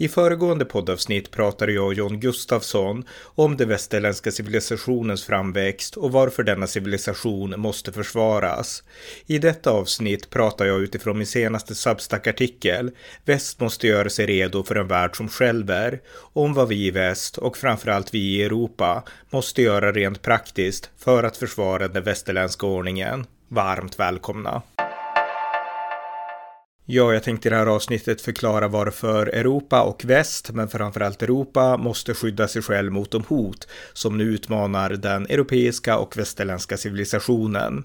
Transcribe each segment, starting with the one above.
I föregående poddavsnitt pratade jag och John Gustafsson om den västerländska civilisationens framväxt och varför denna civilisation måste försvaras. I detta avsnitt pratar jag utifrån min senaste Substack-artikel Väst måste göra sig redo för en värld som skälver, om vad vi i väst och framförallt vi i Europa måste göra rent praktiskt för att försvara den västerländska ordningen. Varmt välkomna! Ja, jag tänkte i det här avsnittet förklara varför Europa och väst, men framförallt Europa, måste skydda sig själv mot de hot som nu utmanar den europeiska och västerländska civilisationen.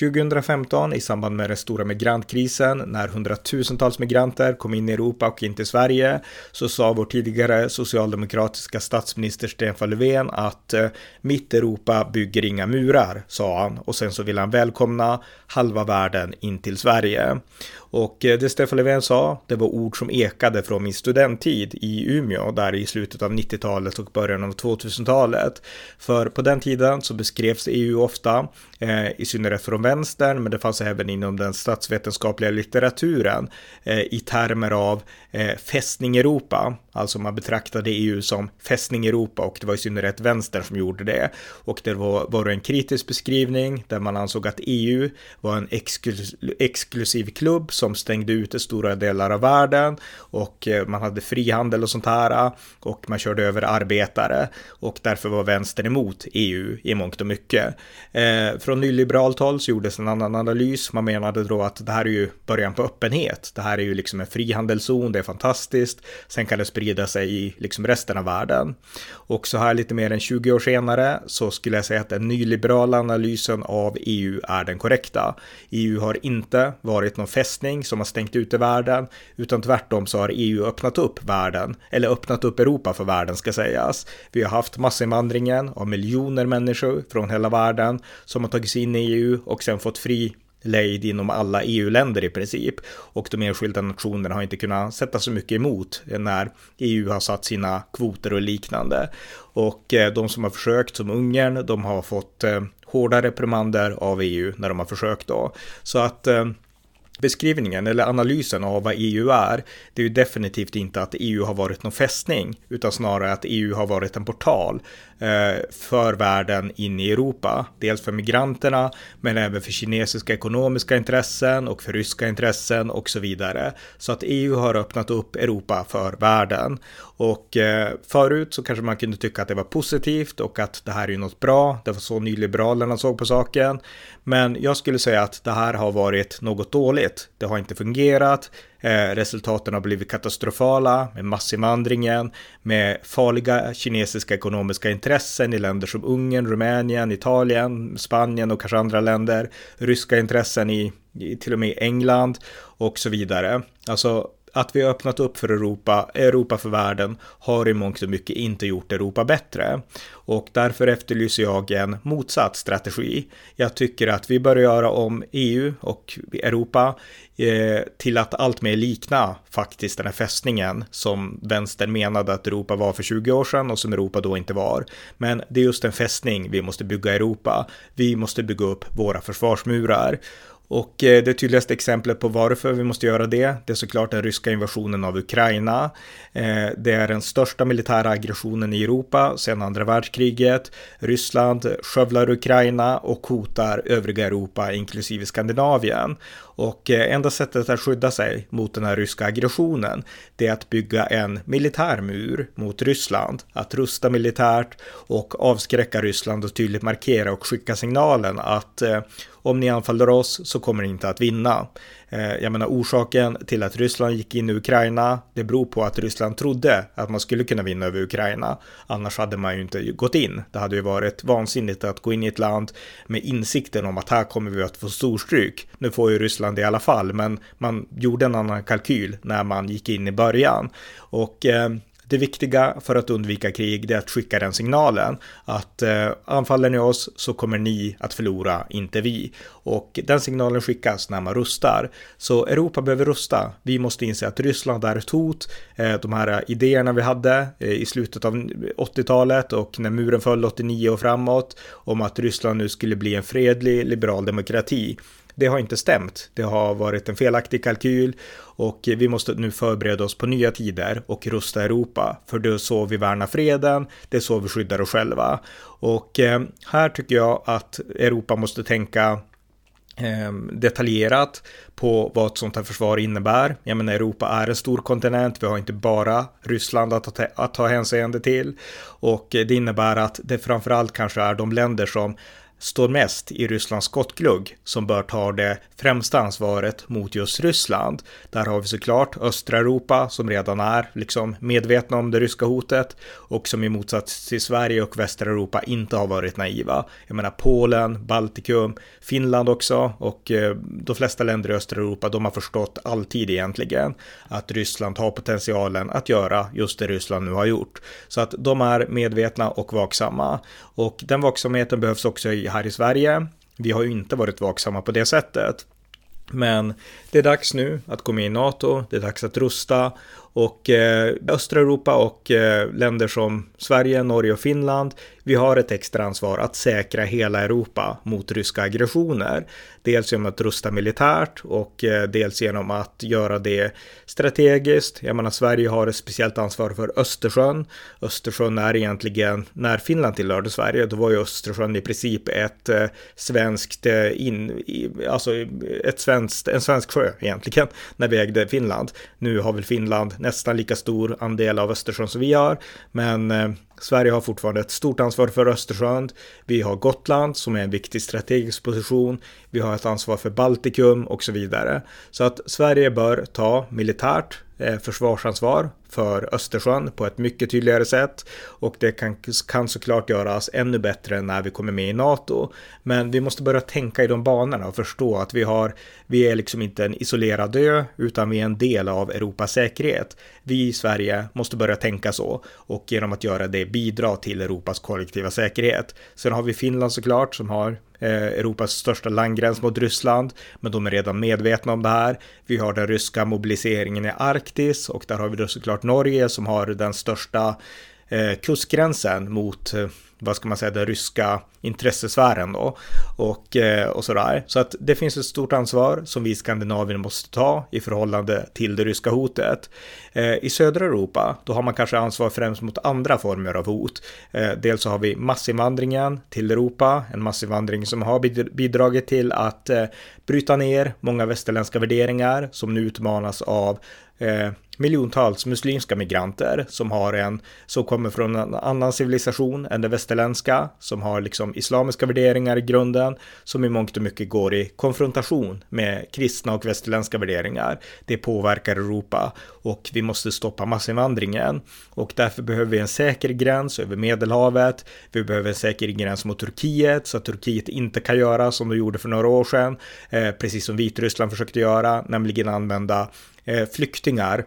2015, i samband med den stora migrantkrisen, när hundratusentals migranter kom in i Europa och in till Sverige, så sa vår tidigare socialdemokratiska statsminister Stefan Löfven att eh, mitt Europa bygger inga murar, sa han, och sen så vill han välkomna halva världen in till Sverige. Och eh, det Stefan Löfven sa, det var ord som ekade från min studenttid i Umeå, där i slutet av 90-talet och början av 2000-talet. För på den tiden så beskrevs EU ofta, eh, i synnerhet från vänstern, men det fanns även inom den statsvetenskapliga litteraturen, eh, i termer av eh, fästning Europa. Alltså man betraktade EU som fästning Europa och det var i synnerhet vänstern som gjorde det. Och det var, var en kritisk beskrivning där man ansåg att EU var en exklus exklusiv klubb som stängde ute stora delar av världen och eh, man hade frihandel och sånt här eh, och man körde över arbetare och därför var vänstern emot EU i mångt och mycket. Eh, från nyliberalt håll så gjordes en annan analys. Man menade då att det här är ju början på öppenhet. Det här är ju liksom en frihandelszon, det är fantastiskt. Sen kan det sprida sig i liksom resten av världen. Och så här lite mer än 20 år senare så skulle jag säga att den nyliberala analysen av EU är den korrekta. EU har inte varit någon fästning som har stängt ute världen, utan tvärtom så har EU öppnat upp världen, eller öppnat upp Europa för världen ska sägas. Vi har haft massinvandringen av miljoner människor från hela världen som har tagit sig in i EU och sen fått fri lejd inom alla EU-länder i princip. Och de enskilda nationerna har inte kunnat sätta så mycket emot när EU har satt sina kvoter och liknande. Och eh, de som har försökt, som Ungern, de har fått eh, hårda reprimander av EU när de har försökt då. Så att eh, beskrivningen eller analysen av vad EU är, det är ju definitivt inte att EU har varit någon fästning, utan snarare att EU har varit en portal eh, för världen in i Europa. Dels för migranterna, men även för kinesiska ekonomiska intressen och för ryska intressen och så vidare. Så att EU har öppnat upp Europa för världen. Och eh, förut så kanske man kunde tycka att det var positivt och att det här är ju något bra. Det var så nyliberalerna såg på saken. Men jag skulle säga att det här har varit något dåligt. Det har inte fungerat. Eh, resultaten har blivit katastrofala med massinvandringen, med farliga kinesiska ekonomiska intressen i länder som Ungern, Rumänien, Italien, Spanien och kanske andra länder, ryska intressen i, i till och med England och så vidare. Alltså att vi har öppnat upp för Europa, Europa för världen, har i mångt och mycket inte gjort Europa bättre. Och därför efterlyser jag en motsatt strategi. Jag tycker att vi bör göra om EU och Europa eh, till att allt mer likna faktiskt den här fästningen som vänstern menade att Europa var för 20 år sedan och som Europa då inte var. Men det är just en fästning vi måste bygga Europa. Vi måste bygga upp våra försvarsmurar. Och eh, det tydligaste exemplet på varför vi måste göra det, det är såklart den ryska invasionen av Ukraina. Eh, det är den största militära aggressionen i Europa sedan andra världskriget. Ryssland skövlar Ukraina och hotar övriga Europa, inklusive Skandinavien. Och eh, enda sättet att skydda sig mot den här ryska aggressionen, det är att bygga en militärmur mot Ryssland, att rusta militärt och avskräcka Ryssland och tydligt markera och skicka signalen att eh, om ni anfaller oss så kommer ni inte att vinna. Eh, jag menar orsaken till att Ryssland gick in i Ukraina, det beror på att Ryssland trodde att man skulle kunna vinna över Ukraina. Annars hade man ju inte gått in. Det hade ju varit vansinnigt att gå in i ett land med insikten om att här kommer vi att få storstryk. Nu får ju Ryssland det i alla fall, men man gjorde en annan kalkyl när man gick in i början. Och eh, det viktiga för att undvika krig är att skicka den signalen att eh, anfaller ni oss så kommer ni att förlora, inte vi. Och den signalen skickas när man rustar. Så Europa behöver rusta. Vi måste inse att Ryssland är ett hot. Eh, de här idéerna vi hade eh, i slutet av 80-talet och när muren föll 89 och framåt om att Ryssland nu skulle bli en fredlig liberal demokrati. Det har inte stämt. Det har varit en felaktig kalkyl och vi måste nu förbereda oss på nya tider och rusta Europa. För det är så vi värnar freden, det är så vi skyddar oss själva. Och eh, här tycker jag att Europa måste tänka ehm, detaljerat på vad ett sånt här försvar innebär. Jag menar Europa är en stor kontinent, vi har inte bara Ryssland att ta, att ta hänseende till och eh, det innebär att det framförallt kanske är de länder som står mest i Rysslands skottglugg som bör ta det främsta ansvaret mot just Ryssland. Där har vi såklart östra Europa som redan är liksom medvetna om det ryska hotet och som i motsats till Sverige och västra Europa inte har varit naiva. Jag menar Polen, Baltikum, Finland också och eh, de flesta länder i östra Europa de har förstått alltid egentligen att Ryssland har potentialen att göra just det Ryssland nu har gjort. Så att de är medvetna och vaksamma och den vaksamheten behövs också i här i Sverige. Vi har ju inte varit vaksamma på det sättet. Men det är dags nu att gå med i NATO, det är dags att rusta och eh, östra Europa och eh, länder som Sverige, Norge och Finland, vi har ett extra ansvar att säkra hela Europa mot ryska aggressioner. Dels genom att rusta militärt och eh, dels genom att göra det strategiskt. Jag menar, Sverige har ett speciellt ansvar för Östersjön. Östersjön är egentligen, när Finland tillhörde Sverige, då var ju Östersjön i princip ett eh, svenskt, eh, in, alltså ett svenskt, en svensk sjö egentligen, när vi ägde Finland. Nu har väl Finland nästan lika stor andel av Östersjön som vi har, men eh, Sverige har fortfarande ett stort ansvar för Östersjön. Vi har Gotland som är en viktig strategisk position. Vi har ett ansvar för Baltikum och så vidare. Så att Sverige bör ta militärt Eh, försvarsansvar för Östersjön på ett mycket tydligare sätt och det kan, kan såklart göras ännu bättre när vi kommer med i NATO. Men vi måste börja tänka i de banorna och förstå att vi har, vi är liksom inte en isolerad ö utan vi är en del av Europas säkerhet. Vi i Sverige måste börja tänka så och genom att göra det bidra till Europas kollektiva säkerhet. Sen har vi Finland såklart som har Eh, Europas största landgräns mot Ryssland, men de är redan medvetna om det här. Vi har den ryska mobiliseringen i Arktis och där har vi då såklart Norge som har den största eh, kustgränsen mot eh, vad ska man säga, den ryska intressesfären då och, eh, och sådär. Så att det finns ett stort ansvar som vi i Skandinavien måste ta i förhållande till det ryska hotet. Eh, I södra Europa, då har man kanske ansvar främst mot andra former av hot. Eh, dels så har vi massinvandringen till Europa, en massinvandring som har bidragit till att bryta ner många västerländska värderingar som nu utmanas av miljontals muslimska migranter som har en, som kommer från en annan civilisation än den västerländska, som har liksom islamiska värderingar i grunden, som i mångt och mycket går i konfrontation med kristna och västerländska värderingar. Det påverkar Europa och vi måste stoppa massinvandringen och därför behöver vi en säker gräns över Medelhavet. Vi behöver en säker gräns mot Turkiet så att Turkiet inte kan göra som de gjorde för några år sedan, eh, precis som Vitryssland försökte göra, nämligen använda eh, flyktingar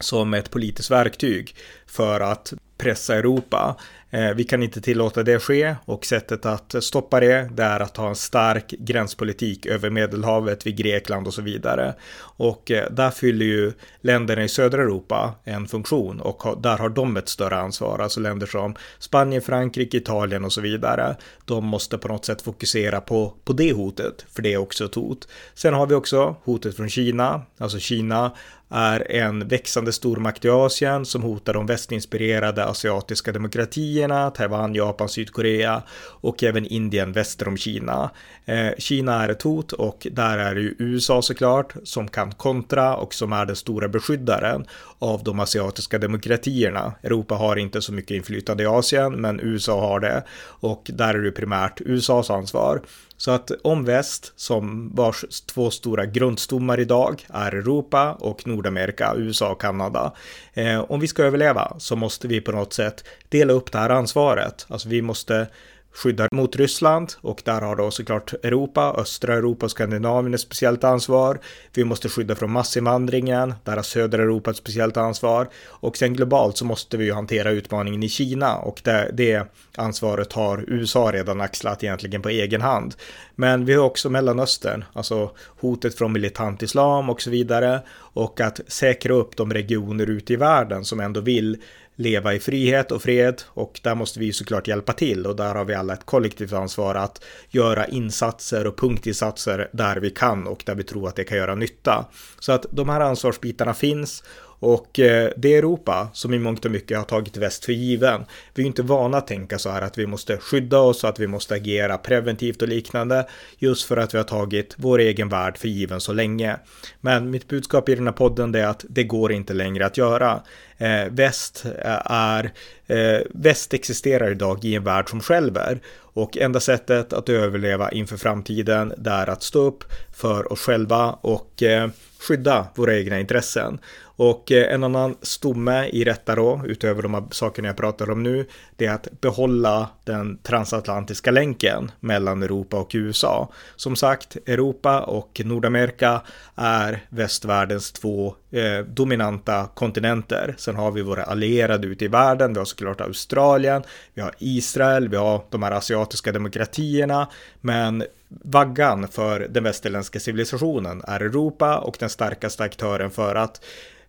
som ett politiskt verktyg för att pressa Europa. Eh, vi kan inte tillåta det ske och sättet att stoppa det, det är att ha en stark gränspolitik över Medelhavet vid Grekland och så vidare. Och eh, där fyller ju länderna i södra Europa en funktion och där har de ett större ansvar. Alltså länder som Spanien, Frankrike, Italien och så vidare. De måste på något sätt fokusera på, på det hotet, för det är också ett hot. Sen har vi också hotet från Kina. Alltså Kina är en växande stormakt i Asien som hotar de västinspirerade asiatiska demokratierna, Taiwan, Japan, Sydkorea och även Indien väster om Kina. Eh, Kina är ett hot och där är det ju USA såklart som kan kontra och som är den stora beskyddaren av de asiatiska demokratierna. Europa har inte så mycket inflytande i Asien, men USA har det och där är det primärt USAs ansvar. Så att om väst, som vars två stora grundstommar idag är Europa och Nordamerika, USA och Kanada. Eh, om vi ska överleva så måste vi på något sätt dela upp det här ansvaret. Alltså vi måste skyddar mot Ryssland och där har då såklart Europa, östra Europa och Skandinavien ett speciellt ansvar. Vi måste skydda från massinvandringen, där har södra Europa ett speciellt ansvar och sen globalt så måste vi ju hantera utmaningen i Kina och det, det ansvaret har USA redan axlat egentligen på egen hand. Men vi har också Mellanöstern, alltså hotet från militant islam och så vidare och att säkra upp de regioner ute i världen som ändå vill leva i frihet och fred. Och där måste vi såklart hjälpa till. Och där har vi alla ett kollektivt ansvar att göra insatser och punktinsatser där vi kan och där vi tror att det kan göra nytta. Så att de här ansvarsbitarna finns och eh, det Europa som i mångt och mycket har tagit väst för given. Vi är inte vana att tänka så här att vi måste skydda oss och att vi måste agera preventivt och liknande just för att vi har tagit vår egen värld för given så länge. Men mitt budskap i den här podden är att det går inte längre att göra. Eh, väst eh, är eh, väst existerar idag i en värld som skälver och enda sättet att överleva inför framtiden det är att stå upp för oss själva och eh, skydda våra egna intressen. Och eh, en annan stomme i detta då, utöver de här sakerna jag pratar om nu, det är att behålla den transatlantiska länken mellan Europa och USA. Som sagt, Europa och Nordamerika är västvärldens två eh, dominanta kontinenter. Sen har vi våra allierade ute i världen, vi har såklart Australien, vi har Israel, vi har de här asiatiska demokratierna, men vaggan för den västerländska civilisationen är Europa och den starkaste aktören för att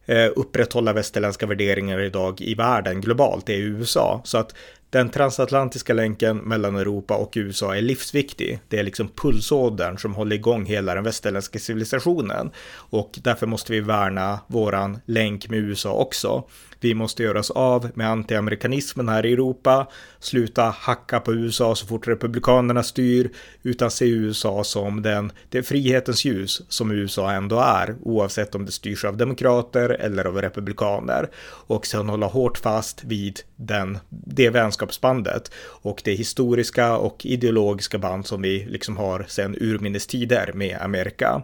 eh, upprätthålla västerländska värderingar idag i världen globalt är USA. Så att den transatlantiska länken mellan Europa och USA är livsviktig. Det är liksom pulsådern som håller igång hela den västerländska civilisationen och därför måste vi värna våran länk med USA också. Vi måste göra oss av med antiamerikanismen här i Europa, sluta hacka på USA så fort republikanerna styr, utan se USA som den, det frihetens ljus som USA ändå är, oavsett om det styrs av demokrater eller av republikaner. Och sen hålla hårt fast vid den, det vänskapsbandet och det historiska och ideologiska band som vi liksom har sedan urminnes tider med Amerika.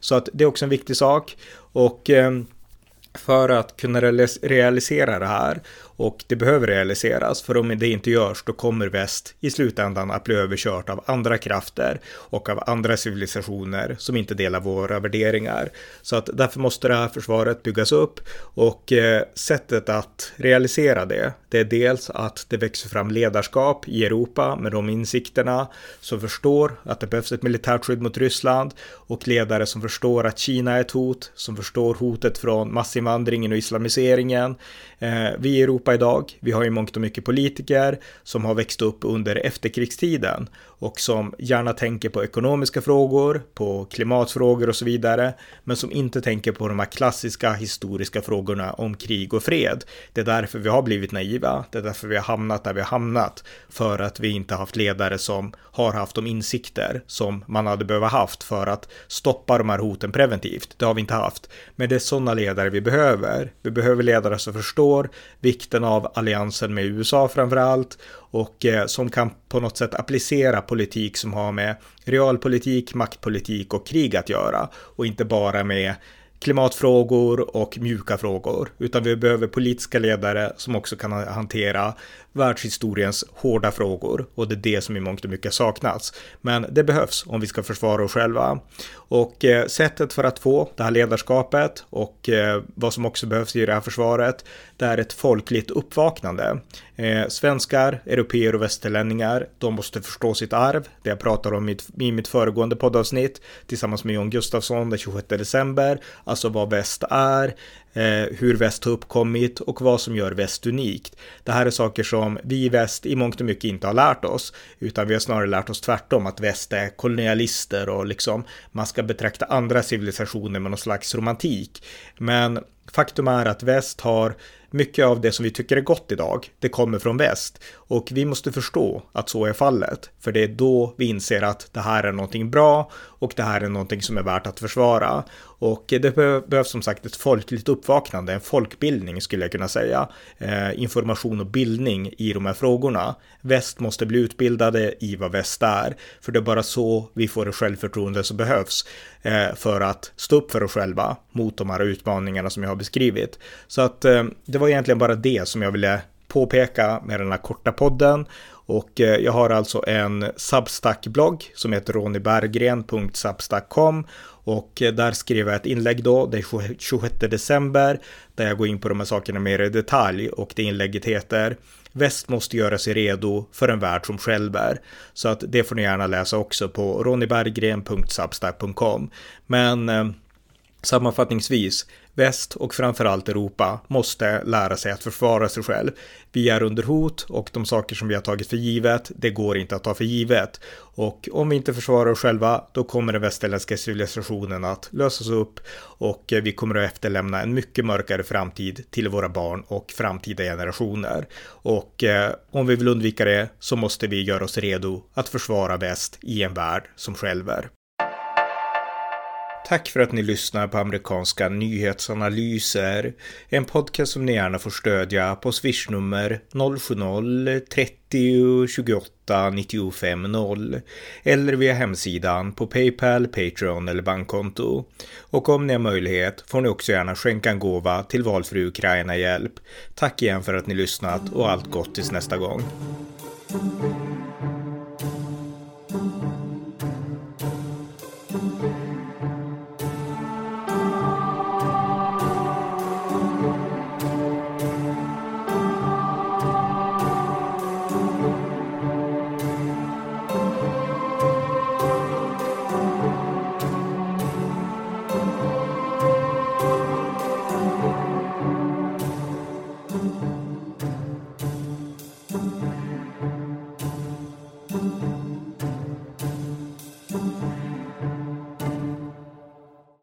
Så att det är också en viktig sak. Och eh, för att kunna realisera det här och det behöver realiseras för om det inte görs då kommer väst i slutändan att bli överkört av andra krafter och av andra civilisationer som inte delar våra värderingar. Så att därför måste det här försvaret byggas upp och eh, sättet att realisera det, det är dels att det växer fram ledarskap i Europa med de insikterna som förstår att det behövs ett militärt skydd mot Ryssland och ledare som förstår att Kina är ett hot, som förstår hotet från massinvandringen och islamiseringen. Eh, vi i Europa Europa idag. Vi har ju mångt och mycket politiker som har växt upp under efterkrigstiden och som gärna tänker på ekonomiska frågor, på klimatfrågor och så vidare, men som inte tänker på de här klassiska historiska frågorna om krig och fred. Det är därför vi har blivit naiva, det är därför vi har hamnat där vi har hamnat, för att vi inte haft ledare som har haft de insikter som man hade behövt haft för att stoppa de här hoten preventivt. Det har vi inte haft. Men det är sådana ledare vi behöver. Vi behöver ledare som förstår vikten av alliansen med USA framför allt och eh, som kan på något sätt applicera politik som har med realpolitik, maktpolitik och krig att göra och inte bara med klimatfrågor och mjuka frågor, utan vi behöver politiska ledare som också kan hantera världshistoriens hårda frågor och det är det som i mångt och mycket saknats. Men det behövs om vi ska försvara oss själva. Och eh, sättet för att få det här ledarskapet och eh, vad som också behövs i det här försvaret, det är ett folkligt uppvaknande. Eh, svenskar, europeer och västerlänningar, de måste förstå sitt arv. Det jag pratar om i, i mitt föregående poddavsnitt tillsammans med John Gustafsson den 26 december, alltså vad väst är, Eh, hur väst har uppkommit och vad som gör väst unikt. Det här är saker som vi i väst i mångt och mycket inte har lärt oss, utan vi har snarare lärt oss tvärtom att väst är kolonialister och liksom man ska betrakta andra civilisationer med någon slags romantik. Men faktum är att väst har mycket av det som vi tycker är gott idag, det kommer från väst. Och vi måste förstå att så är fallet, för det är då vi inser att det här är någonting bra och det här är någonting som är värt att försvara. Och det behövs som sagt ett folkligt uppvaknande, en folkbildning skulle jag kunna säga. Eh, information och bildning i de här frågorna. Väst måste bli utbildade i vad väst är, för det är bara så vi får det självförtroende som behövs eh, för att stå upp för oss själva mot de här utmaningarna som jag har beskrivit. Så att eh, det var egentligen bara det som jag ville påpeka med den här korta podden Och eh, jag har alltså en Substack-blogg som heter ronibergren.substack.com och eh, där skrev jag ett inlägg då, det är 26 december, där jag går in på de här sakerna mer i detalj och det inlägget heter Väst måste göra sig redo för en värld som skälver. Så att det får ni gärna läsa också på roniberggren.substack.com. Men eh, sammanfattningsvis, väst och framförallt Europa måste lära sig att försvara sig själv. Vi är under hot och de saker som vi har tagit för givet, det går inte att ta för givet. Och om vi inte försvarar oss själva, då kommer den västerländska civilisationen att lösas upp och eh, vi kommer att efterlämna en mycket mörkare framtid till våra barn och framtida generationer. Och eh, om vi vill undvika det så måste vi göra oss redo att försvara väst i en värld som skälver. Tack för att ni lyssnar på amerikanska nyhetsanalyser. En podcast som ni gärna får stödja på swishnummer 070-30 28 95 0 eller via hemsidan på Paypal, Patreon eller bankkonto. Och om ni har möjlighet får ni också gärna skänka en gåva till valfri Ukraina-hjälp. Tack igen för att ni lyssnat och allt gott tills nästa gång.